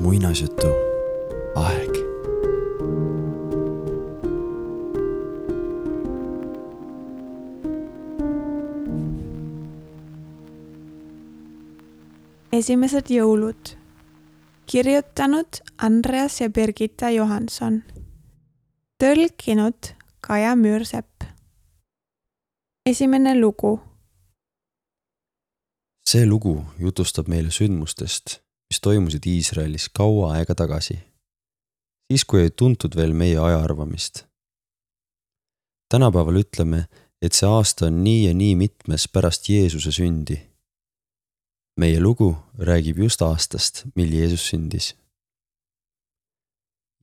muinasjutu aeg. esimesed jõulud. kirjutanud Andreas ja Birgitta Johanson. tõlkinud Kaja Müürsepp. esimene lugu. See lugu jutustab meile sündmustest, mis toimusid Iisraelis kaua aega tagasi. siis, kui ei tuntud veel meie ajaarvamist. tänapäeval ütleme, et see aasta on nii ja nii mitmes pärast Jeesuse sündi meie lugu räägib just aastast, mil Jeesus sündis.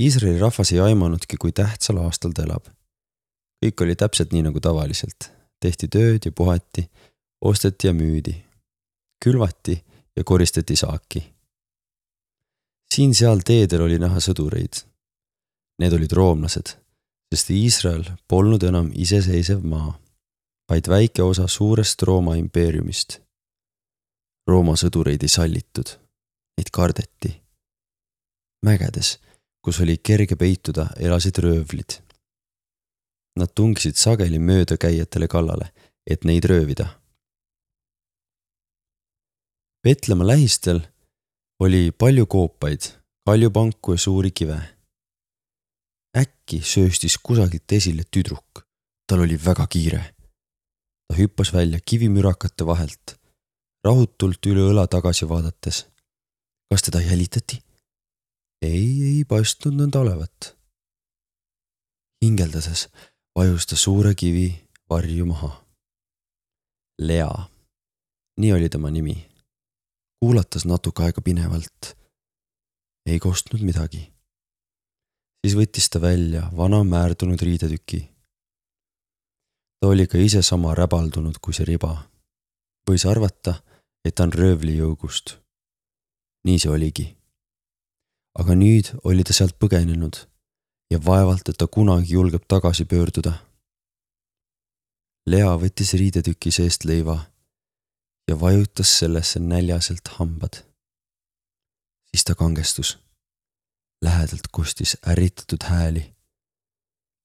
Iisraeli rahvas ei aimanudki, kui tähtsal aastal ta elab. kõik oli täpselt nii nagu tavaliselt, tehti tööd ja puhati, osteti ja müüdi, külvati ja koristati saaki. siin-seal teedel oli näha sõdureid. Need olid roomlased, sest Iisrael polnud enam iseseisev maa, vaid väike osa suurest Rooma impeeriumist Rooma sõdureid ei sallitud, neid kardeti. mägedes, kus oli kerge peituda, elasid röövlid. Nad tungisid sageli möödakäijatele kallale, et neid röövida. Petlemma lähistel oli palju koopaid, kaljupanku ja suuri kive. äkki sööstis kusagilt esile tüdruk, tal oli väga kiire. ta hüppas välja kivimürakate vahelt rahutult üle õla tagasi vaadates. kas teda jälitati? ei, ei paistnud nõnda olevat. hingeldades vajus ta suure kivi varju maha. Lea, nii oli tema nimi. Kuulatas natuke aega pinevalt. ei kostnud midagi. siis võttis ta välja vana määrdunud riidetüki. ta oli ka ise sama räbaldunud kui see riba. võis arvata et ta on röövlijõugust. nii see oligi. aga nüüd oli ta sealt põgenenud ja vaevalt, et ta kunagi julgeb tagasi pöörduda. Lea võttis riidetüki seest leiva ja vajutas sellesse näljaselt hambad. siis ta kangestus. lähedalt kostis ärritatud hääli.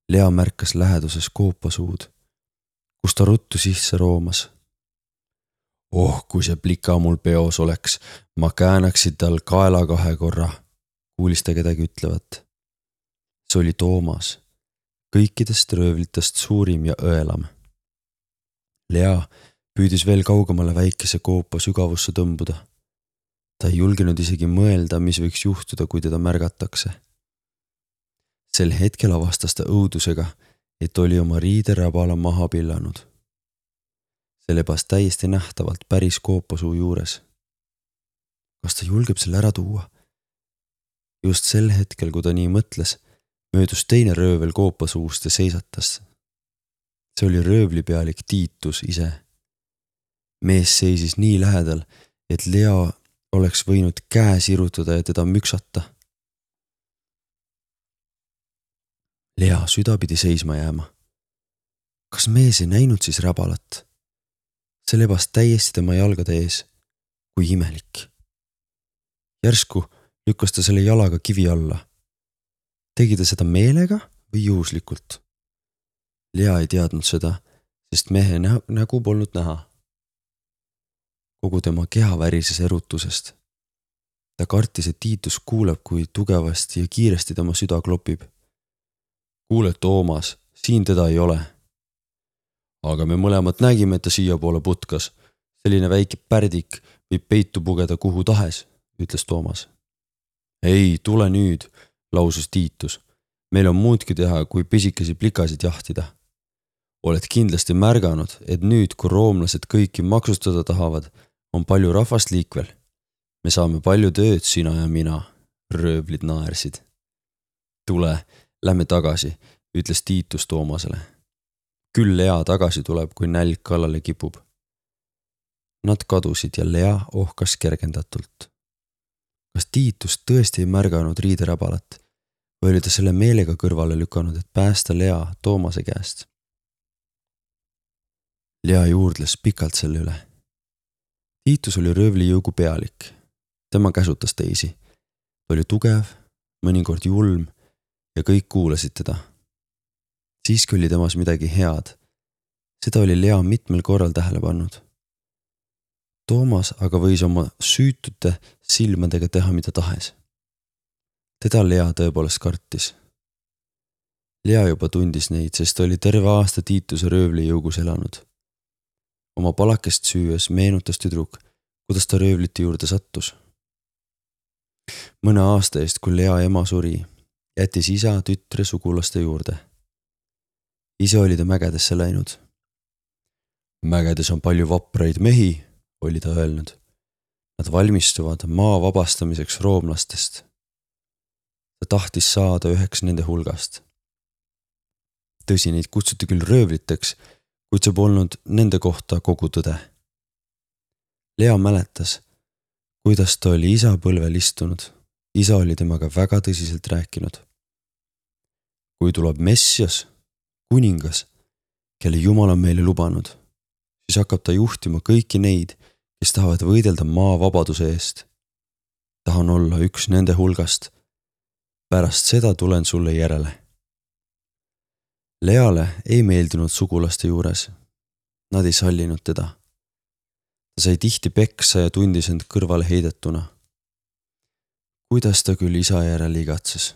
Lea märkas läheduses koopasuud, kus ta ruttu sisse roomas oh, kui see plika mul peos oleks, ma käänaksin tal kaela kahe korra, kuulis ta kedagi ütlevat. see oli Toomas, kõikidest röövlitest suurim ja õelam. Lea püüdis veel kaugemale väikese koopa sügavusse tõmbuda. ta ei julgenud isegi mõelda, mis võiks juhtuda, kui teda märgatakse. sel hetkel avastas ta õudusega, et oli oma riiderabala maha pillanud see lebas täiesti nähtavalt päris koopasuu juures. kas ta julgeb selle ära tuua? just sel hetkel, kui ta nii mõtles, möödus teine röövel koopasuust ja seisatas. see oli röövlipealik Tiitus ise. Mees seisis nii lähedal, et Lea oleks võinud käe sirutada ja teda müksata. Lea süda pidi seisma jääma. kas mees ei näinud siis rabalat? see lebas täiesti tema jalgade ees. kui imelik. järsku lükkas ta selle jalaga kivi alla. tegi ta seda meelega või juhuslikult? Lea ei teadnud seda, sest mehe nä nägu polnud näha. Kogu tema keha värises erutusest. ta kartis, et Tiitus kuuleb, kui tugevasti ja kiiresti tema süda klopib. kuule, Toomas, siin teda ei ole aga me mõlemad nägime, et ta siiapoole putkas. selline väike pärdik võib peitu pugeda kuhu tahes, ütles Toomas. ei, tule nüüd, lausus Tiitus. meil on muudki teha, kui pisikesi plikasid jahtida. oled kindlasti märganud, et nüüd, kui roomlased kõiki maksustada tahavad, on palju rahvast liikvel. me saame palju tööd, sina ja mina, röövlid naersid. tule, lähme tagasi, ütles Tiitus Toomasele küll Lea tagasi tuleb, kui nälg kallale kipub. Nad kadusid ja Lea ohkas kergendatult. kas Tiitus tõesti ei märganud riiderabalat või oli ta selle meelega kõrvale lükanud, et päästa Lea Toomase käest? Lea juurdles pikalt selle üle. Tiitus oli röövlijõugu pealik. tema käsutas teisi. ta oli tugev, mõnikord julm ja kõik kuulasid teda. siiski oli temas midagi head. seda oli Lea mitmel korral tähele pannud. Toomas aga võis oma süütute silmadega teha mida tahes. teda Lea tõepoolest kartis Lea juba tundis neid, sest oli terve aasta Tiituse röövlijõugus elanud. Oma palakest süües meenutas tüdruk, kuidas ta röövlite juurde sattus. mõne aasta eest, kui Lea ema suri, jättis isa tütre sugulaste juurde. ise oli ta mägedesse läinud. mägedes on palju vapraid mehi, oli ta öelnud. Nad valmistuvad maa vabastamiseks roomlastest. ta tahtis saada üheks nende hulgast tõsi, neid kutsuti küll röövliteks, kuid see polnud nende kohta kogu tõde. Lea mäletas, kuidas ta oli isa põlvel istunud. isa oli temaga väga tõsiselt rääkinud. kui tuleb Messias, kuningas, kelle Jumal on meile lubanud, siis hakkab ta juhtima kõiki neid, kes tahavad võidelda maa vabaduse eest. tahan olla üks nende hulgast. pärast seda tulen sulle järele Leale ei meeldinud sugulaste juures. Nad ei sallinud teda. ta sai tihti peksa ja tundis end kõrvale heidetuna. kuidas ta küll isa järele igatses.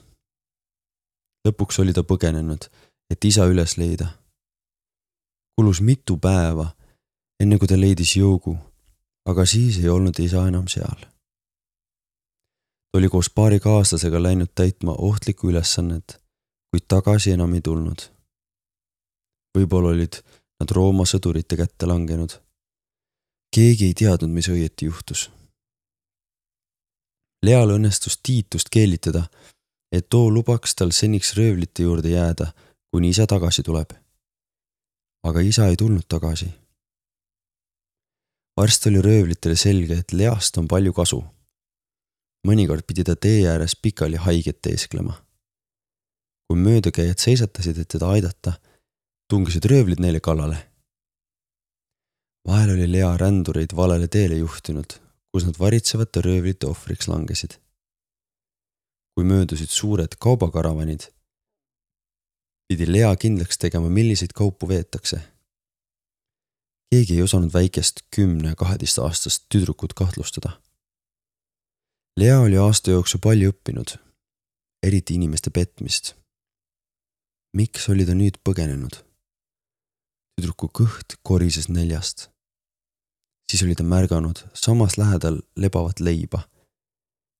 lõpuks oli ta põgenenud, et isa üles leida. kulus mitu päeva, enne kui ta leidis jõugu, aga siis ei olnud isa enam seal. ta oli koos paari kaaslasega läinud täitma ohtlikku ülesannet, kuid tagasi enam ei tulnud võib-olla olid nad Rooma sõdurite kätte langenud. keegi ei teadnud, mis õieti juhtus. Leal õnnestus Tiitust keelitada, et too lubaks tal seniks röövlite juurde jääda, kuni isa tagasi tuleb. aga isa ei tulnud tagasi. varsti oli röövlitele selge, et Least on palju kasu. mõnikord pidi ta tee ääres pikali haiget teesklema. kui möödakäijad seisatasid, et teda aidata tungisid röövlid neile kallale. vahel oli Lea rändureid valele teele juhtinud, kus nad varitsevate röövlite ohvriks langesid. kui möödusid suured kaubakaravaanid, pidi Lea kindlaks tegema, milliseid kaupu veetakse. keegi ei osanud väikest kümne-kaheteistaastast tüdrukut kahtlustada. Lea oli aasta jooksul palju õppinud, eriti inimeste petmist. miks oli ta nüüd põgenenud? Tüdruku kõht korises neljast. siis oli ta märganud samas lähedal lebavat leiba.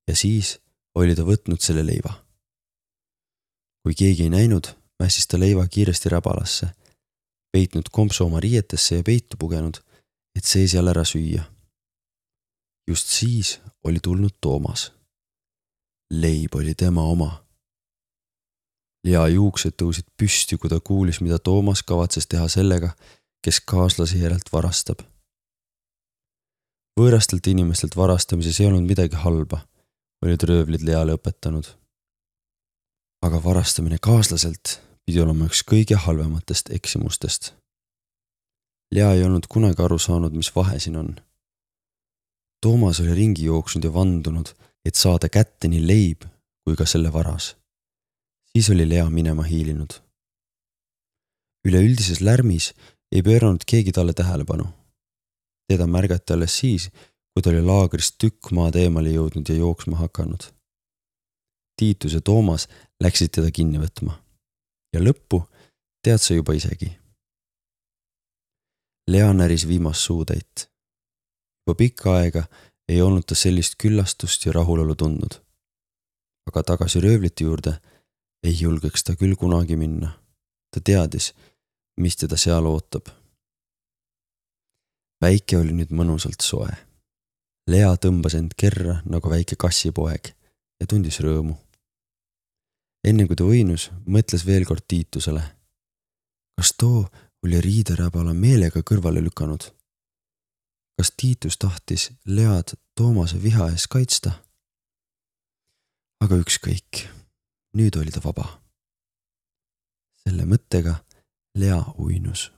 ja siis oli ta võtnud selle leiva. kui keegi ei näinud, mässis ta leiva kiiresti räbalasse, peitnud kompsu oma riietesse ja peitu pugenud, et see seal ära süüa. just siis oli tulnud Toomas. leib oli tema oma Lea juuksed tõusid püsti, kui ta kuulis, mida Toomas kavatses teha sellega, kes kaaslase järelt varastab. võõrastelt inimestelt varastamises ei olnud midagi halba, olid röövlid Leale õpetanud. aga varastamine kaaslaselt pidi olema üks kõige halvematest eksimustest. Lea ei olnud kunagi aru saanud, mis vahe siin on. Toomas oli ringi jooksnud ja vandunud, et saada kätte nii leib kui ka selle varas siis oli Lea minema hiilinud. üleüldises lärmis ei pööranud keegi talle tähelepanu. teda märgati alles siis, kui ta oli laagrist tükk maad eemale jõudnud ja jooksma hakanud. Tiitus ja Toomas läksid teda kinni võtma ja lõppu tead sa juba isegi. Lea näris viimast suutäit. juba pikka aega ei olnud ta sellist küllastust ja rahulolu tundnud. aga tagasi röövlite juurde ei julgeks ta küll kunagi minna. ta teadis, mis teda seal ootab. päike oli nüüd mõnusalt soe. Lea tõmbas end kerra nagu väike kassipoeg ja tundis rõõmu. enne kui ta uinus, mõtles veel kord Tiitusele. kas too oli riideräbala meelega kõrvale lükanud? kas Tiitus tahtis Lead Toomase viha eest kaitsta? aga ükskõik nüüd oli ta vaba. selle mõttega Lea uinus